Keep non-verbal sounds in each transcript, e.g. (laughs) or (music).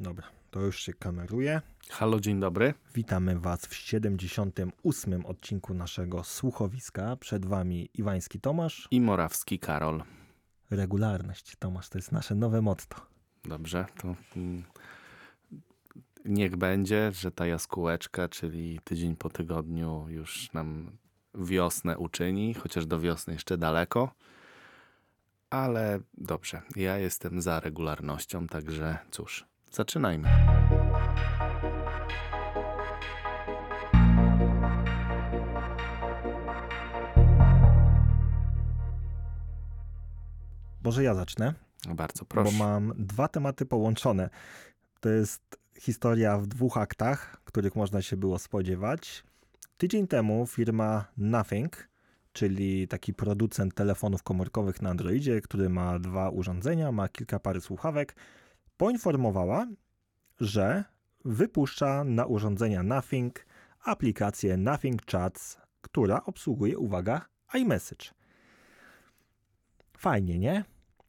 Dobra, to już się kameruje. Halo, dzień dobry. Witamy Was w 78. odcinku naszego słuchowiska. Przed Wami Iwański Tomasz. I Morawski Karol. Regularność, Tomasz, to jest nasze nowe motto. Dobrze, to mm, niech będzie, że ta jaskółeczka, czyli tydzień po tygodniu już nam wiosnę uczyni, chociaż do wiosny jeszcze daleko. Ale dobrze, ja jestem za regularnością, także cóż, zaczynajmy. Może ja zacznę, Bardzo bo proszę. mam dwa tematy połączone. To jest historia w dwóch aktach, których można się było spodziewać. Tydzień temu firma Nothing, czyli taki producent telefonów komórkowych na Androidzie, który ma dwa urządzenia, ma kilka pary słuchawek, poinformowała, że wypuszcza na urządzenia Nothing aplikację Nothing Chats, która obsługuje, uwaga, iMessage. Fajnie, nie?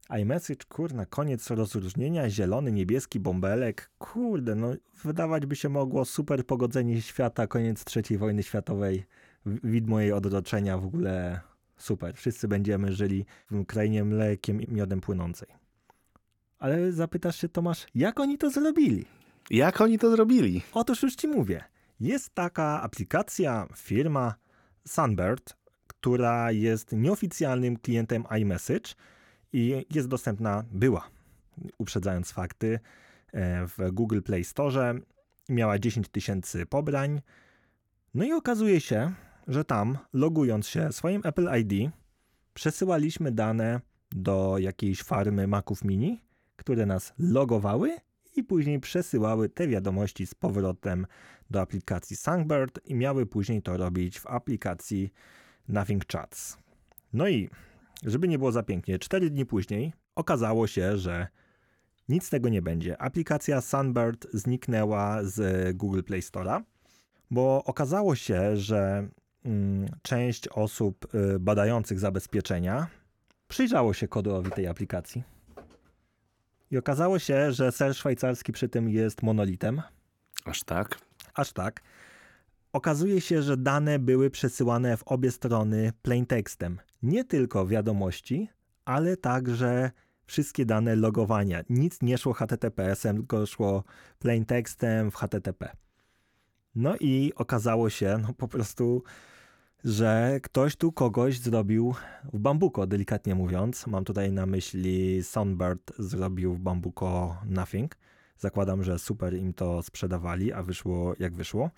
iMessage, kurna, koniec rozróżnienia, zielony, niebieski bąbelek, kurde, no wydawać by się mogło super pogodzenie świata, koniec III wojny światowej, widmo jej odroczenia, w ogóle super, wszyscy będziemy żyli w krainie mlekiem i miodem płynącej. Ale zapytasz się, Tomasz, jak oni to zrobili? Jak oni to zrobili? Otóż już ci mówię. Jest taka aplikacja, firma Sunbird, która jest nieoficjalnym klientem iMessage i jest dostępna, była, uprzedzając fakty, e, w Google Play Store. Miała 10 tysięcy pobrań. No i okazuje się, że tam, logując się swoim Apple ID, przesyłaliśmy dane do jakiejś farmy Maców Mini, które nas logowały i później przesyłały te wiadomości z powrotem do aplikacji Songbird i miały później to robić w aplikacji Nothing Chats. No i żeby nie było za pięknie, 4 dni później okazało się, że nic z tego nie będzie. Aplikacja Sunbird zniknęła z Google Play Store'a, bo okazało się, że mm, część osób y, badających zabezpieczenia przyjrzało się kodowi tej aplikacji. I okazało się, że ser szwajcarski przy tym jest monolitem. Aż tak? Aż tak. Okazuje się, że dane były przesyłane w obie strony plaintekstem. Nie tylko wiadomości, ale także wszystkie dane logowania. Nic nie szło HTTPS-em, tylko szło plaintekstem w HTTP. No i okazało się no po prostu, że ktoś tu kogoś zrobił w bambuko, delikatnie mówiąc. Mam tutaj na myśli Sunbird zrobił w bambuko nothing. Zakładam, że super im to sprzedawali, a wyszło jak wyszło.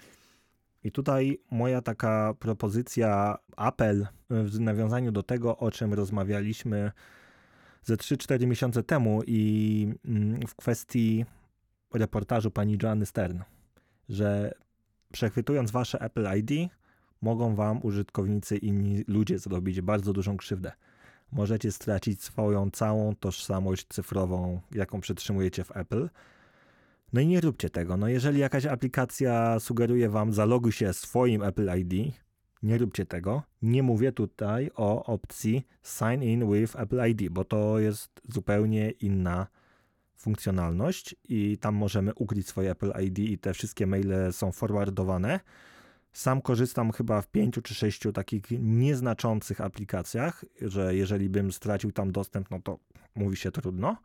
I tutaj moja taka propozycja, apel w nawiązaniu do tego, o czym rozmawialiśmy ze 3-4 miesiące temu i mm, w kwestii reportażu pani Joanny Stern, że przechwytując wasze Apple ID, mogą wam użytkownicy inni ludzie zrobić bardzo dużą krzywdę. Możecie stracić swoją całą tożsamość cyfrową, jaką przetrzymujecie w Apple. No i nie róbcie tego. No jeżeli jakaś aplikacja sugeruje wam zaloguj się swoim Apple ID, nie róbcie tego. Nie mówię tutaj o opcji sign in with Apple ID, bo to jest zupełnie inna funkcjonalność i tam możemy ukryć swoje Apple ID i te wszystkie maile są forwardowane. Sam korzystam chyba w pięciu czy sześciu takich nieznaczących aplikacjach, że jeżeli bym stracił tam dostęp, no to mówi się trudno.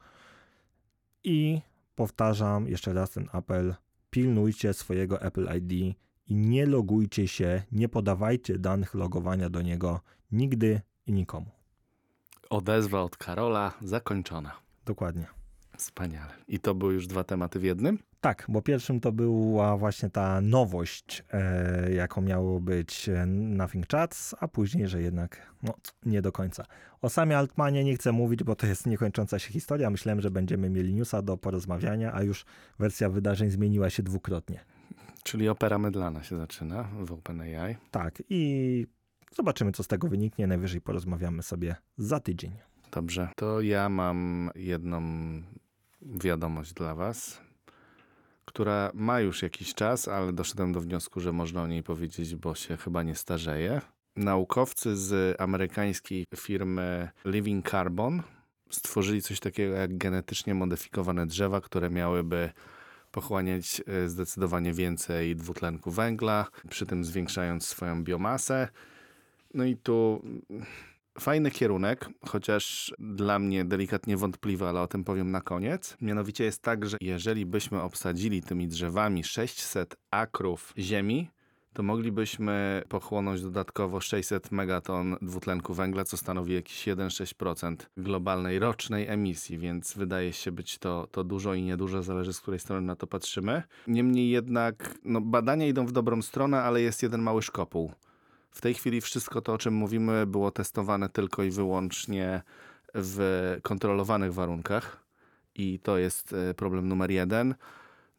I powtarzam jeszcze raz ten apel: pilnujcie swojego Apple ID i nie logujcie się, nie podawajcie danych logowania do niego nigdy i nikomu. Odezwa od Karola zakończona. Dokładnie. Wspaniale. I to były już dwa tematy w jednym? Tak, bo pierwszym to była właśnie ta nowość, e, jaką miało być e, Nothing Chats, a później, że jednak no, nie do końca. O samie Altmanie nie chcę mówić, bo to jest niekończąca się historia. Myślałem, że będziemy mieli newsa do porozmawiania, a już wersja wydarzeń zmieniła się dwukrotnie. Czyli opera mydlana się zaczyna w OpenAI. Tak, i zobaczymy, co z tego wyniknie. Najwyżej porozmawiamy sobie za tydzień. Dobrze, to ja mam jedną wiadomość dla Was, która ma już jakiś czas, ale doszedłem do wniosku, że można o niej powiedzieć, bo się chyba nie starzeje. Naukowcy z amerykańskiej firmy Living Carbon stworzyli coś takiego jak genetycznie modyfikowane drzewa, które miałyby pochłaniać e, zdecydowanie więcej dwutlenku węgla, przy tym zwiększając swoją biomasę. No i tu fajny kierunek, chociaż dla mnie delikatnie wątpliwy, ale o tym powiem na koniec. Mianowicie jest tak, że jeżeli byśmy obsadzili tymi drzewami 600 akrów ziemi, to moglibyśmy pochłonąć dodatkowo 600 megaton dwutlenku węgla, co stanowi jakieś 1,6% globalnej rocznej emisji, więc wydaje się być to, to dużo i niedużo, zależy z której strony na to patrzymy. Niemniej jednak no, badania idą w dobrą stronę, ale jest jeden mały szkopuł. W tej chwili wszystko to, o czym mówimy, było testowane tylko i wyłącznie w kontrolowanych warunkach. I to jest e, problem numer jeden.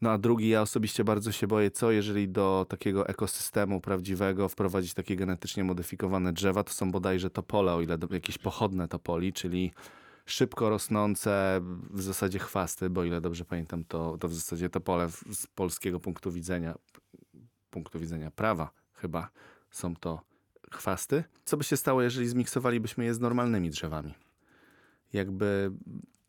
No a drugi, ja osobiście bardzo się boję, co jeżeli do takiego ekosystemu prawdziwego wprowadzić takie genetycznie modyfikowane drzewa, to są bodajże topole, o ile jakieś pochodne topoli, czyli szybko rosnące w zasadzie chwasty, bo ile dobrze pamiętam, to, to w zasadzie topole z polskiego punktu widzenia, punktu widzenia prawa chyba, są to chwasty. Co by się stało, jeżeli zmiksowalibyśmy je z normalnymi drzewami? Jakby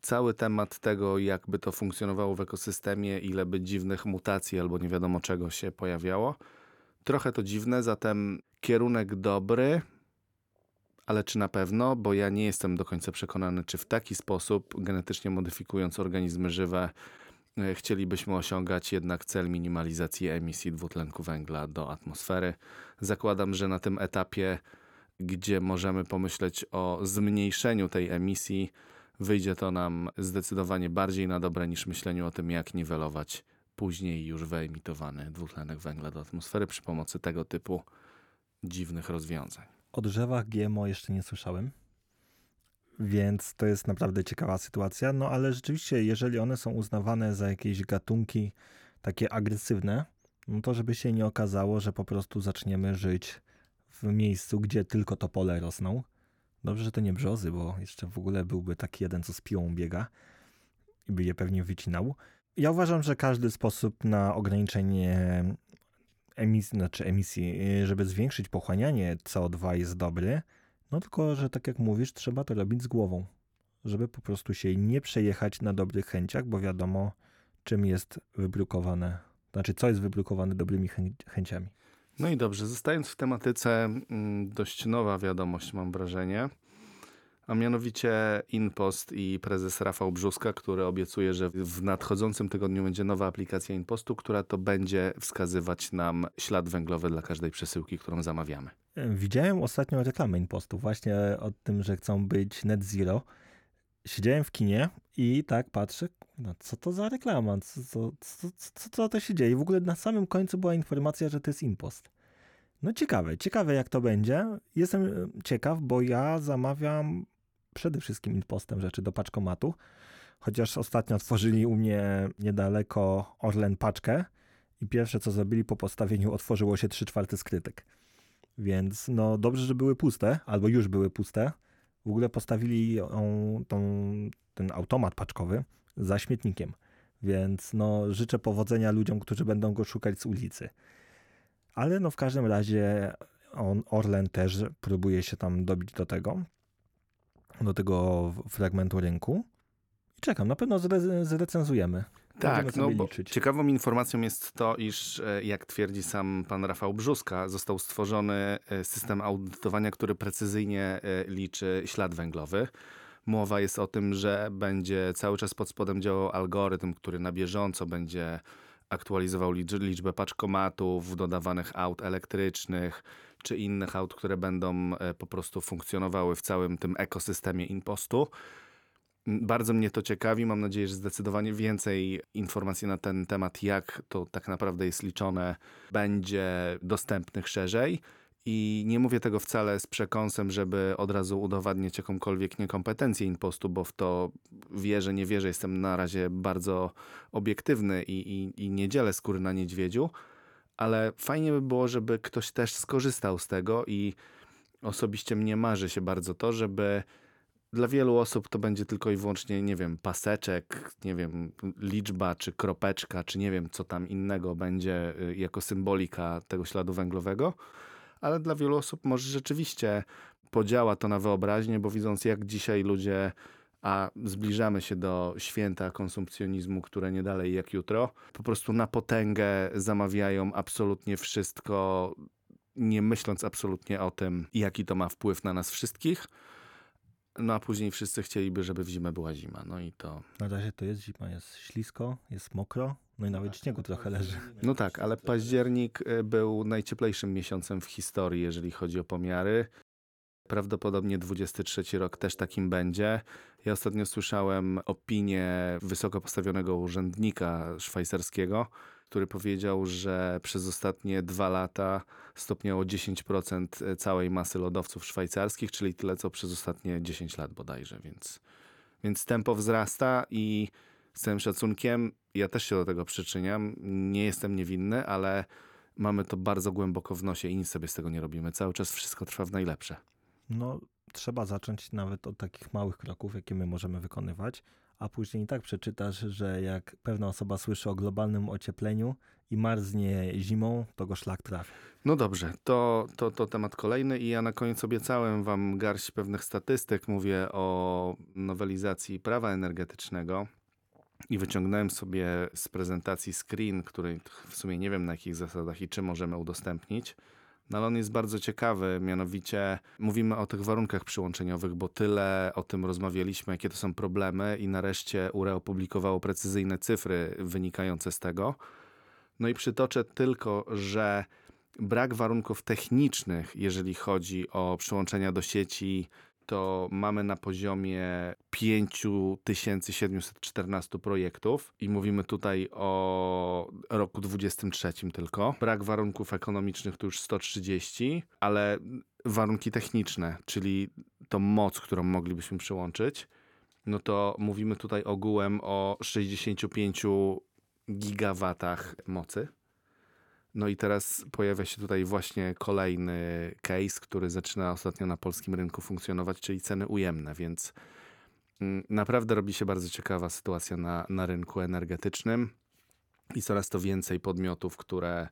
cały temat tego, jakby to funkcjonowało w ekosystemie, ile by dziwnych mutacji albo nie wiadomo czego się pojawiało. Trochę to dziwne, zatem kierunek dobry, ale czy na pewno? Bo ja nie jestem do końca przekonany, czy w taki sposób, genetycznie modyfikując organizmy żywe, chcielibyśmy osiągać jednak cel minimalizacji emisji dwutlenku węgla do atmosfery. Zakładam, że na tym etapie, gdzie możemy pomyśleć o zmniejszeniu tej emisji, wyjdzie to nam zdecydowanie bardziej na dobre niż myśleniu o tym, jak niwelować później już wyemitowany dwutlenek węgla do atmosfery przy pomocy tego typu dziwnych rozwiązań. O drzewach GMO jeszcze nie słyszałem, więc to jest naprawdę ciekawa sytuacja. No ale rzeczywiście, jeżeli one są uznawane za jakieś gatunki takie agresywne, no to żeby się nie okazało, że po prostu zaczniemy żyć w miejscu, gdzie tylko topole rosną. Dobrze, że to nie brzozy, bo jeszcze w ogóle byłby taki jeden, co z piłą biega i by je pewnie wycinał. Ja uważam, że każdy sposób na ograniczenie emisji, znaczy emisji, y, żeby zwiększyć pochłanianie CO2 jest dobry, no tylko, że tak jak mówisz, trzeba to robić z głową, żeby po prostu się nie przejechać na dobrych chęciach, bo wiadomo, czym jest wybrukowane, znaczy co jest wybrukowane dobrymi chę- chęciami. No i dobrze, zostając w tematyce, mm, dość nowa wiadomość, mam wrażenie. A mianowicie InPost i prezes Rafał Brzuska, który obiecuje, że w nadchodzącym tygodniu będzie nowa aplikacja InPostu, która to będzie wskazywać nam ślad węglowy dla każdej przesyłki, którą zamawiamy. Widziałem ostatnio reklamę InPostu właśnie o tym, że chcą być net zero. Siedziałem w kinie i tak patrzę, no co to za reklama, co, co, co, co, co to się dzieje. I w ogóle na samym końcu była informacja, że to jest InPost. No ciekawe, ciekawe jak to będzie. Jestem e, ciekaw, bo ja zamawiam przede wszystkim InPostem rzeczy do paczkomatu. Chociaż ostatnio otworzyli u mnie niedaleko Orlen paczkę i pierwsze co zrobili po postawieniu otworzyło się 3 czwarte skrytek. Więc no dobrze, że były puste, albo już były puste. W ogóle postawili ją, tą, ten automat paczkowy za śmietnikiem. Więc no życzę powodzenia ludziom, którzy będą go szukać z ulicy. Ale no w każdym razie on, Orlen też próbuje się tam dobić do tego, do tego fragmentu rynku. I czekam, na pewno zre, zrecenzujemy. Tak, no bo liczyć. ciekawą informacją jest to, iż e, jak twierdzi sam pan Rafał Brzuska, został stworzony e, system audytowania, który precyzyjnie e, liczy ślad węglowy. Mowa jest o tym, że będzie cały czas pod spodem działał algorytm, który na bieżąco będzie aktualizował licz- liczbę paczkomatów, dodawanych aut elektrycznych czy innych aut, które będą po prostu funkcjonowały w całym tym ekosystemie impostu. Bardzo mnie to ciekawi. Mam nadzieję, że zdecydowanie więcej informacji na ten temat, jak to tak naprawdę jest liczone, będzie dostępnych szerzej. I nie mówię tego wcale z przekąsem, żeby od razu udowadniać jakąkolwiek niekompetencję impostu, bo w to wierzę, nie wierzę, jestem na razie bardzo obiektywny i, i, i nie dzielę skóry na niedźwiedziu, ale fajnie by było, żeby ktoś też skorzystał z tego i osobiście mnie marzy się bardzo to, żeby dla wielu osób to będzie tylko i wyłącznie, nie wiem, paseczek, nie wiem, liczba, czy kropeczka, czy nie wiem, co tam innego będzie y, jako symbolika tego śladu węglowego, ale dla wielu osób może rzeczywiście podziała to na wyobraźnię, bo widząc jak dzisiaj ludzie a zbliżamy się do święta konsumpcjonizmu, które nie dalej jak jutro, po prostu na potęgę zamawiają absolutnie wszystko, nie myśląc absolutnie o tym, jaki to ma wpływ na nas wszystkich. No a później wszyscy chcieliby, żeby w zimę była zima. No i to. Na razie to jest zima, jest ślisko, jest mokro, no i nawet śniegu trochę leży. No tak, ale październik y, był najcieplejszym miesiącem w historii, jeżeli chodzi o pomiary. Prawdopodobnie 23 rok też takim będzie. Ja ostatnio słyszałem opinię wysoko postawionego urzędnika szwajcarskiego, który powiedział, że przez ostatnie dwa lata stopniało 10% całej masy lodowców szwajcarskich, czyli tyle co przez ostatnie 10 lat bodajże, więc, więc tempo wzrasta i z całym szacunkiem ja też się do tego przyczyniam. Nie jestem niewinny, ale mamy to bardzo głęboko w nosie i nic sobie z tego nie robimy. Cały czas wszystko trwa w najlepsze. No, trzeba zacząć nawet od takich małych kroków, jakie my możemy wykonywać, a później i tak przeczytasz, że jak pewna osoba słyszy o globalnym ociepleniu i marznie zimą, to go szlak trafi. No dobrze, to, to, to temat kolejny i ja na koniec obiecałem wam garść pewnych statystyk. Mówię o nowelizacji prawa energetycznego i wyciągnąłem sobie z prezentacji screen, który w sumie nie wiem na jakich zasadach i czy możemy udostępnić. No ale on jest bardzo ciekawy, mianowicie mówimy o tych warunkach przyłączeniowych, bo tyle o tym rozmawialiśmy, jakie to są problemy i nareszcie URE opublikowało precyzyjne cyfry wynikające z tego. No i przytoczę tylko, że brak warunków technicznych, jeżeli chodzi o przyłączenia do sieci, to mamy na poziomie 5714 projektów i mówimy tutaj o roku 23 tylko. Brak warunków ekonomicznych to już 130, ale warunki techniczne, czyli tą moc, którą moglibyśmy przyłączyć, no to mówimy tutaj ogółem o 65 gigawatach mocy. No i teraz pojawia się tutaj właśnie kolejny case, który zaczyna ostatnio na polskim rynku funkcjonować, czyli ceny ujemne, więc mm, naprawdę robi się bardzo ciekawa sytuacja na, na rynku energetycznym i coraz to więcej podmiotów, które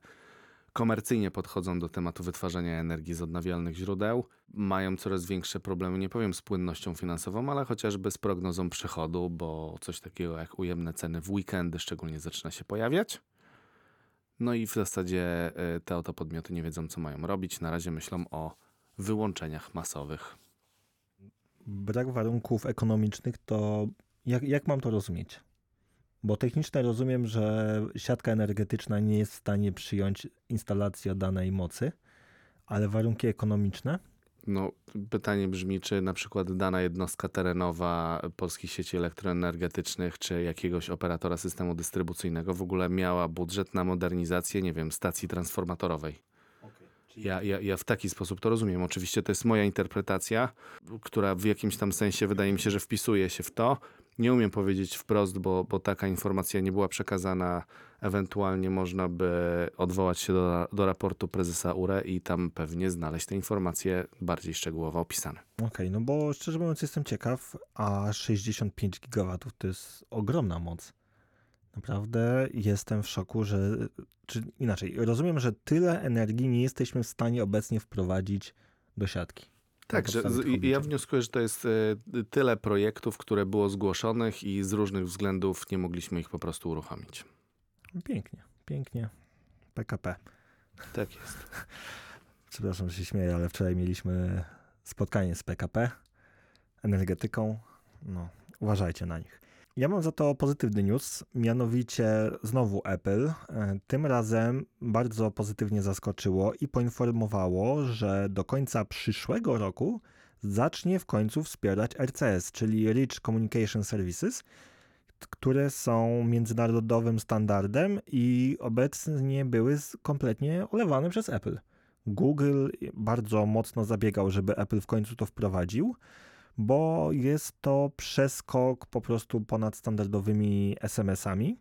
komercyjnie podchodzą do tematu wytwarzania energii z odnawialnych źródeł, mają coraz większe problemy, nie powiem z płynnością finansową, ale chociażby z prognozą przychodu, bo coś takiego jak ujemne ceny w weekendy szczególnie zaczyna się pojawiać. No i w zasadzie y, te oto podmioty nie wiedzą, co mają robić. Na razie myślą o wyłączeniach masowych. Brak warunków ekonomicznych to jak, jak mam to rozumieć? Bo technicznie rozumiem, że siatka energetyczna nie jest w stanie przyjąć instalacji danej mocy, ale warunki ekonomiczne? No, pytanie brzmi, czy na przykład dana jednostka terenowa polskich sieci elektroenergetycznych, czy jakiegoś operatora systemu dystrybucyjnego w ogóle miała budżet na modernizację, nie wiem, stacji transformatorowej. Ja, ja, ja w taki sposób to rozumiem. Oczywiście to jest moja interpretacja, która w jakimś tam sensie wydaje mi się, że wpisuje się w to. Nie umiem powiedzieć wprost, bo, bo taka informacja nie była przekazana. Ewentualnie można by odwołać się do, do raportu prezesa URE i tam pewnie znaleźć te informacje bardziej szczegółowo opisane. Okej, okay, no bo szczerze mówiąc jestem ciekaw, a 65 gigawatów to jest ogromna moc. Naprawdę jestem w szoku, że. Czy inaczej, rozumiem, że tyle energii nie jesteśmy w stanie obecnie wprowadzić do siatki. Tak, że ja wnioskuję, że to jest e, tyle projektów, które było zgłoszonych i z różnych względów nie mogliśmy ich po prostu uruchomić. Pięknie, pięknie. PKP. Tak jest. (laughs) Przepraszam, że się śmieję, ale wczoraj mieliśmy spotkanie z PKP, energetyką. No, uważajcie na nich. Ja mam za to pozytywny news, mianowicie znowu Apple. E, tym razem bardzo pozytywnie zaskoczyło i poinformowało, że do końca przyszłego roku zacznie w końcu wspierać RCS, czyli Rich Communication Services, które są międzynarodowym standardem i obecnie były kompletnie olewane przez Apple. Google bardzo mocno zabiegał, żeby Apple w końcu to wprowadził bo jest to przeskok po prostu ponad standardowymi SMS-ami,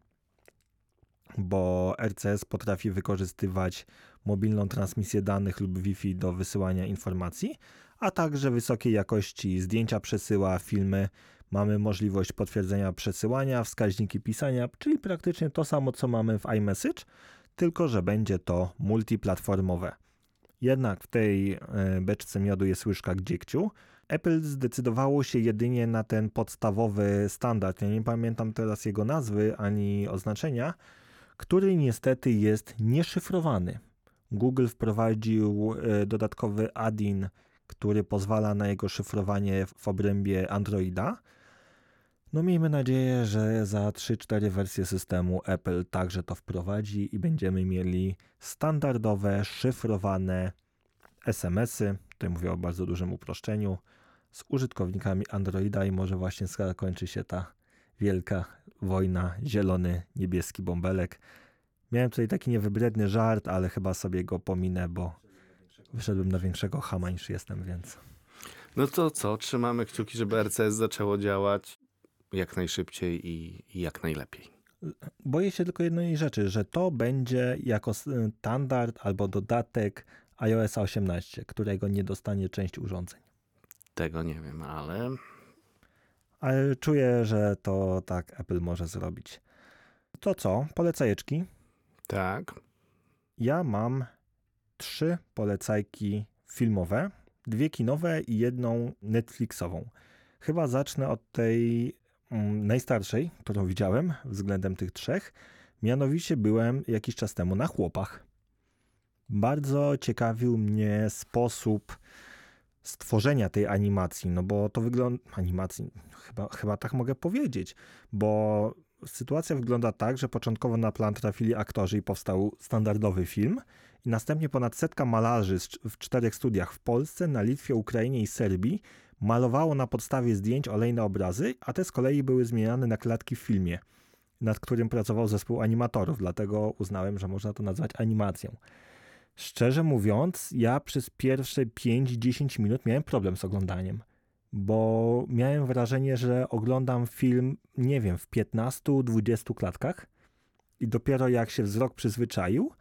bo RCS potrafi wykorzystywać mobilną transmisję danych lub Wi-Fi do wysyłania informacji, a także wysokiej jakości zdjęcia przesyła, filmy. Mamy możliwość potwierdzenia przesyłania, wskaźniki pisania, czyli praktycznie to samo, co mamy w iMessage, tylko że będzie to multiplatformowe. Jednak w tej e, beczce miodu jest łyżka gdziegciu, Apple zdecydowało się jedynie na ten podstawowy standard. Ja nie pamiętam teraz jego nazwy ani oznaczenia, który niestety jest nieszyfrowany. Google wprowadził e, dodatkowy add-in, który pozwala na jego szyfrowanie w obrębie Androida. No miejmy nadzieję, że za 3-4 wersje systemu Apple także to wprowadzi i będziemy mieli standardowe, szyfrowane SMS-y. Tutaj mówię o bardzo dużym uproszczeniu z użytkownikami Androida i może właśnie zakończy się ta wielka wojna zielony, niebieski bąbelek. Miałem tutaj taki niewybredny żart, ale chyba sobie go pominę, bo wyszedłem na większego hama niż jestem, więc... No to co? Trzymamy kciuki, żeby RCS zaczęło działać jak najszybciej i, i jak najlepiej. Boję się tylko jednej rzeczy, że to będzie jako standard albo dodatek iOS 18, którego nie dostanie część urządzeń. Tego nie wiem, ale Ale czuję, że to tak Apple może zrobić. To co? Polecajeczki. tak. Ja mam trzy polecajki filmowe, dwie kinowe i jedną Netflixową. Chyba zacznę od tej mm, najstarszej, którą widziałem względem tych trzech. Mianowicie byłem jakiś czas temu na chłopach. Bardzo ciekawił mnie sposób stworzenia tej animacji, no bo to wygląda. Animacji, chyba, chyba tak mogę powiedzieć, bo sytuacja wygląda tak, że początkowo na plan trafili aktorzy i powstał standardowy film. I następnie ponad setka malarzy w czterech studiach w Polsce, na Litwie, Ukrainie i Serbii malowało na podstawie zdjęć olejne obrazy, a te z kolei były zmieniane na klatki w filmie, nad którym pracował zespół animatorów, dlatego uznałem, że można to nazwać animacją. Szczerze mówiąc, ja przez pierwsze 5-10 minut miałem problem z oglądaniem, bo miałem wrażenie, że oglądam film, nie wiem, w 15-20 klatkach i dopiero jak się wzrok przyzwyczaił,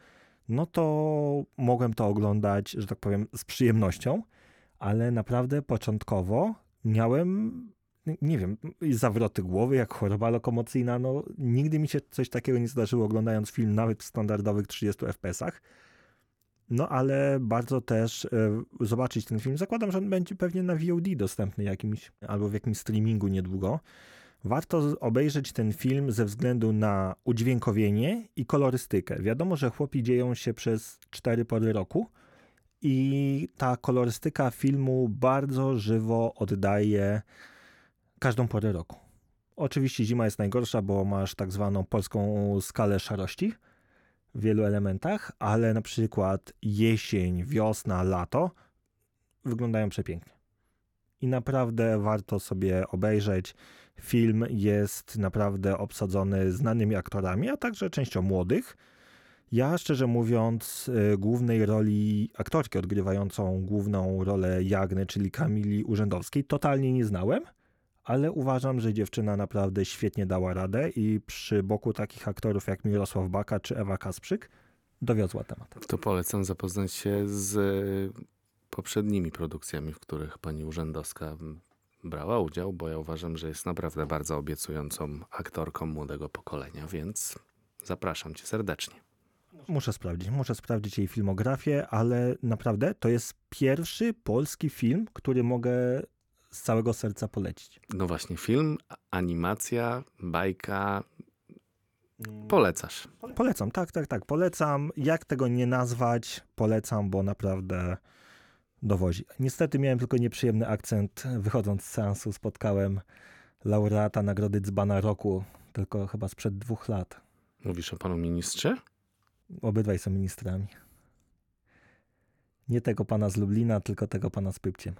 no to mogłem to oglądać, że tak powiem, z przyjemnością, ale naprawdę początkowo miałem, nie wiem, zawroty głowy, jak choroba lokomocyjna. No, nigdy mi się coś takiego nie zdarzyło, oglądając film nawet w standardowych 30 FPS-ach. No, ale bardzo też e, zobaczyć ten film. Zakładam, że on będzie pewnie na VOD dostępny jakimś, albo w jakimś streamingu niedługo. Warto obejrzeć ten film ze względu na udźwiękowienie i kolorystykę. Wiadomo, że chłopi dzieją się przez cztery pory roku i ta kolorystyka filmu bardzo żywo oddaje każdą porę roku. Oczywiście zima jest najgorsza, bo masz tak zwaną polską skalę szarości w wielu elementach, ale na przykład jesień, wiosna, lato wyglądają przepięknie. I naprawdę warto sobie obejrzeć. Film jest naprawdę obsadzony znanymi aktorami, a także częścią młodych. Ja szczerze mówiąc, y, głównej roli aktorki odgrywającą główną rolę Jagny, czyli Kamili Urzędowskiej, totalnie nie znałem, ale uważam, że dziewczyna naprawdę świetnie dała radę i przy boku takich aktorów jak Mirosław Baka czy Ewa Kasprzyk dowiozła temat. To polecam zapoznać się z e, poprzednimi produkcjami, w których pani Urzędowska brała udział, bo ja uważam, że jest naprawdę bardzo obiecującą aktorką młodego pokolenia, więc zapraszam cię serdecznie. Muszę sprawdzić, muszę sprawdzić jej filmografię, ale naprawdę to jest pierwszy polski film, który mogę z całego serca polecić. No właśnie, film, animacja, bajka, polecasz. Polecam, tak, tak, tak, polecam. Jak tego nie nazwać, polecam, bo naprawdę dowozi. Niestety miałem tylko nieprzyjemny akcent. Wychodząc z seansu spotkałem laureata nagrody Dzbana Roku, tylko chyba sprzed dwóch lat. Mówisz o panu ministrze? Obydwaj są ministrami. Nie tego pana z Lublina, tylko tego pana z Pypciem.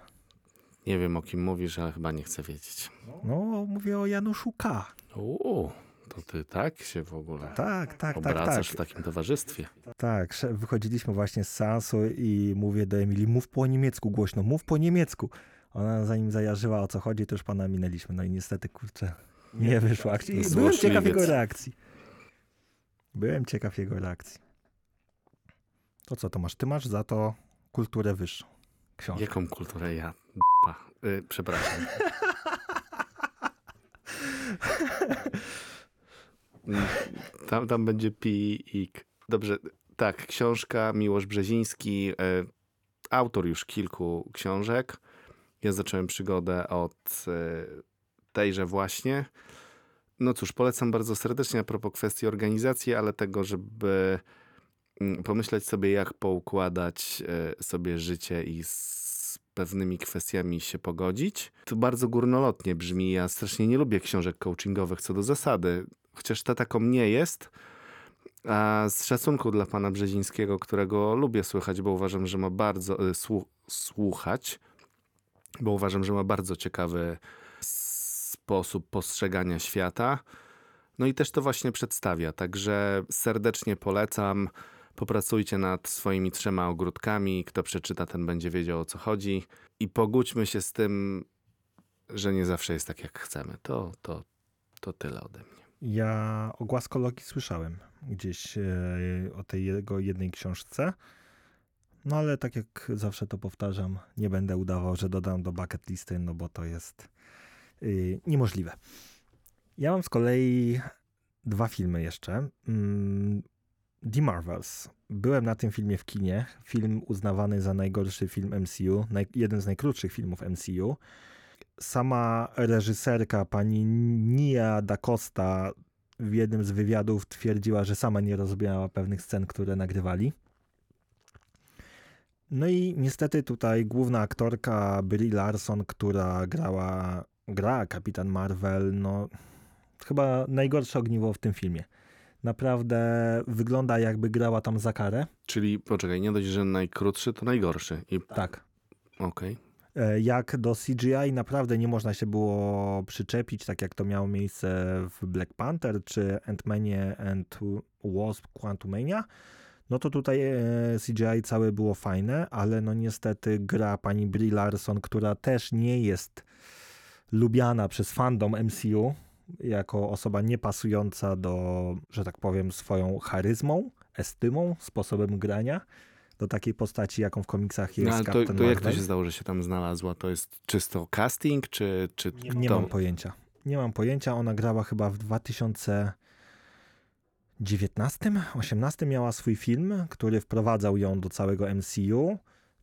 Nie wiem o kim mówisz, ale chyba nie chcę wiedzieć. No, mówię o Januszu K. Uuu, to ty tak się w ogóle Tak, tak, tak, obracasz tak. w takim towarzystwie. Tak, wychodziliśmy właśnie z seansu i mówię do Emilii, mów po niemiecku głośno, mów po niemiecku. Ona zanim zajarzyła o co chodzi, to już pana minęliśmy. No i niestety, kurczę, nie wyszło. I Byłem Złośliwiec. ciekaw jego reakcji. Byłem ciekaw jego reakcji. To co, Tomasz, ty masz za to kulturę wyższą. Książkę. Jaką kulturę ja? Y, przepraszam. (laughs) Tam, tam będzie pi i. Dobrze, tak, książka Miłosz Brzeziński, e, autor już kilku książek. Ja zacząłem przygodę od e, tejże właśnie. No cóż, polecam bardzo serdecznie a propos kwestii organizacji, ale tego, żeby mm, pomyśleć sobie, jak poukładać sobie życie i pewnymi kwestiami się pogodzić. To bardzo górnolotnie brzmi. Ja strasznie nie lubię książek coachingowych co do zasady, chociaż ta taką nie jest. A z szacunku dla pana Brzezińskiego, którego lubię słychać, bo uważam, że ma bardzo y, słu, słuchać, bo uważam, że ma bardzo ciekawy sposób postrzegania świata. No i też to właśnie przedstawia. Także serdecznie polecam. Popracujcie nad swoimi trzema ogródkami. Kto przeczyta, ten będzie wiedział o co chodzi. I pogódźmy się z tym, że nie zawsze jest tak, jak chcemy. To, to, to tyle ode mnie. Ja o głaskologii słyszałem gdzieś e, o tej jego jednej książce. No ale tak jak zawsze to powtarzam, nie będę udawał, że dodam do bucket listy, no bo to jest yy, niemożliwe. Ja mam z kolei dwa filmy jeszcze. Mm, The Marvels. Byłem na tym filmie w kinie. Film uznawany za najgorszy film MCU, naj, jeden z najkrótszych filmów MCU. Sama reżyserka, pani Nia Da Costa, w jednym z wywiadów twierdziła, że sama nie rozumiała pewnych scen, które nagrywali. No i niestety tutaj główna aktorka Brie Larson, która grała, gra Kapitan Marvel, no chyba najgorsze ogniwo w tym filmie. Naprawdę wygląda jakby grała tam za karę. Czyli poczekaj, nie dość, że najkrótszy, to najgorszy. I... Tak. Okej. E, Jak do CGI naprawdę nie można się było przyczepić, tak jak to miało miejsce w Black Panther czy Ant-Manie and Wasp Quantumania, no to tutaj e, CGI całe było fajne, ale no niestety gra pani Brie Larson, która też nie jest lubiana przez fandom MCU, jako osoba niepasująca do, że tak powiem, swoją charyzmą, estymą, sposobem grania do takiej postaci, jaką w komiksach jest No, ale to, Captain to jak to się stało, że się tam znalazła? To jest czysto casting, czy, czy Nie, nie mam pojęcia. Nie mam pojęcia. Ona grała chyba w 2019, 18 miała swój film, który wprowadzał ją do całego MCU.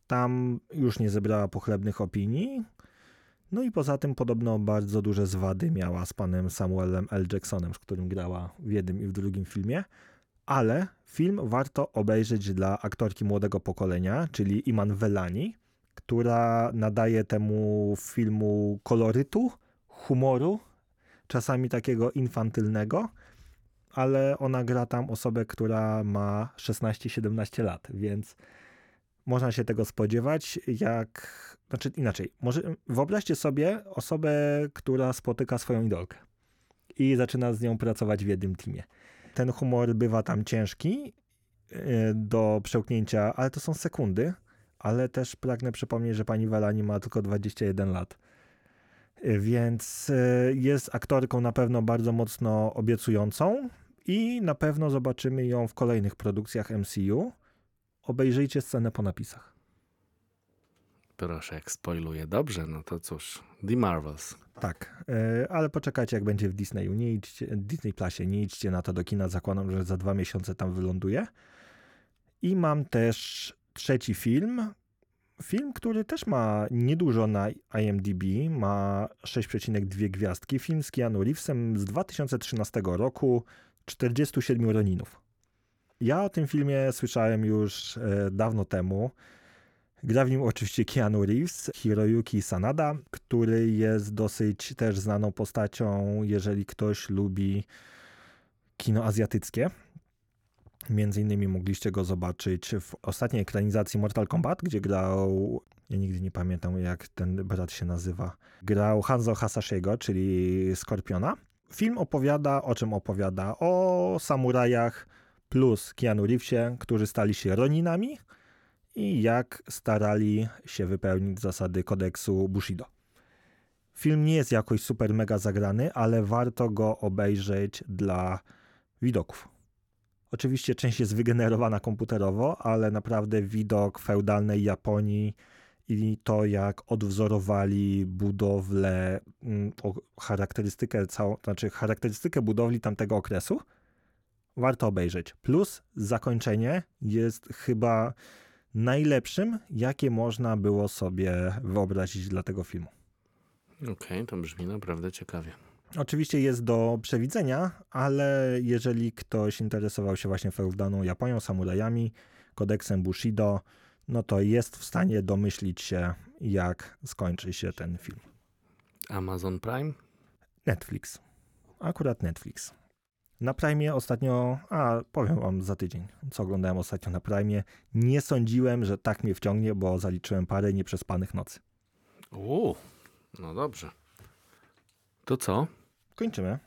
Tam już nie zebrała pochlebnych opinii. No i poza tym podobno bardzo duże zwady miała z panem Samuelem L. Jacksonem, z którym grała w jednym i w drugim filmie. Ale film warto obejrzeć dla aktorki młodego pokolenia, czyli Iman Velani, która nadaje temu filmu kolorytu, humoru, czasami takiego infantylnego, ale ona gra tam osobę, która ma 16-17 lat, więc można się tego spodziewać, jak, znaczy inaczej, może wyobraźcie sobie osobę, która spotyka swoją idolkę i zaczyna z nią pracować w jednym teamie. Ten humor bywa tam ciężki e, do przełknięcia, ale to są sekundy, ale też pragnę przypomnieć, że pani Welani ma tylko 21 lat. E, Więc e, jest aktorką na pewno bardzo mocno obiecującą i na pewno zobaczymy ją w kolejnych produkcjach MCU. Obejrzyjcie scenę po napisach. Proszę, jak spoiluję. Dobrze, no to cóż. The Marvels. Tak, e, ale poczekajcie jak będzie w Disneyu. Nie idźcie, Disney Plusie, nie idźcie na to do kina. Zakładam, że za dwa miesiące tam wyląduje. I mam też trzeci film. Film, który też ma niedużo na IMDb, ma 6,2 gwiazdki. Film z Keanu Reevesem z 2013 roku, 47 Roninów. Ja o tym filmie słyszałem już e, dawno temu. Gra w nim oczywiście Keanu Reeves, Hiroyuki Sanada, który jest dosyć też znaną postacią, jeżeli ktoś lubi kino azjatyckie. Między innymi mogliście go zobaczyć w ostatniej ekranizacji Mortal Kombat, gdzie grał, ja nigdy nie pamiętam jak ten brat się nazywa, grał Hanzo Hasashiego, czyli Skorpiona. Film opowiada, o czym opowiada? O samurajach plus Keanu Reevesie, którzy stali się Roninami i jak starali się wypełnić zasady kodeksu Bushido. Film nie jest jakoś super mega zagrany, ale warto go obejrzeć dla widoków. Oczywiście część jest wygenerowana komputerowo, ale naprawdę widok feudalnej Japonii i to, jak odwzorowali budowlę, mm, charakterystykę, całą, znaczy charakterystykę budowli tamtego okresu, warto obejrzeć. Plus zakończenie jest chyba najlepszym, jakie można było sobie wyobrazić dla tego filmu. Okej, to brzmi naprawdę ciekawie. Oczywiście jest do przewidzenia, ale jeżeli ktoś interesował się właśnie feudalną Japonią, samurajami, kodeksem Bushido, no to jest w stanie domyślić się, jak skończy się ten film. Amazon Prime? Netflix. Akurat Netflix. Na Prime ostatnio, a powiem wam za tydzień, co oglądałem ostatnio na Prime. Nie sądziłem, że tak mnie wciągnie, bo zaliczyłem parę nieprzespanych nocy. Uuu, no dobrze. To co? Kończymy.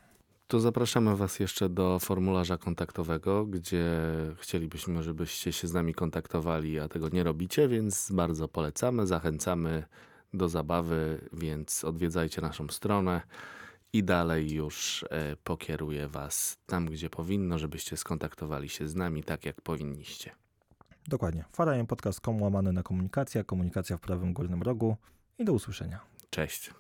To zapraszamy Was jeszcze do formularza kontaktowego, gdzie chcielibyśmy, żebyście się z nami kontaktowali, a tego nie robicie, więc bardzo polecamy, zachęcamy do zabawy, więc odwiedzajcie naszą stronę i dalej już e, pokieruję Was tam, gdzie powinno, żebyście skontaktowali się z nami tak, jak powinniście. Dokładnie. Farajem podcast.com łamane na komunikacja, komunikacja w prawym górnym rogu i do usłyszenia. Cześć.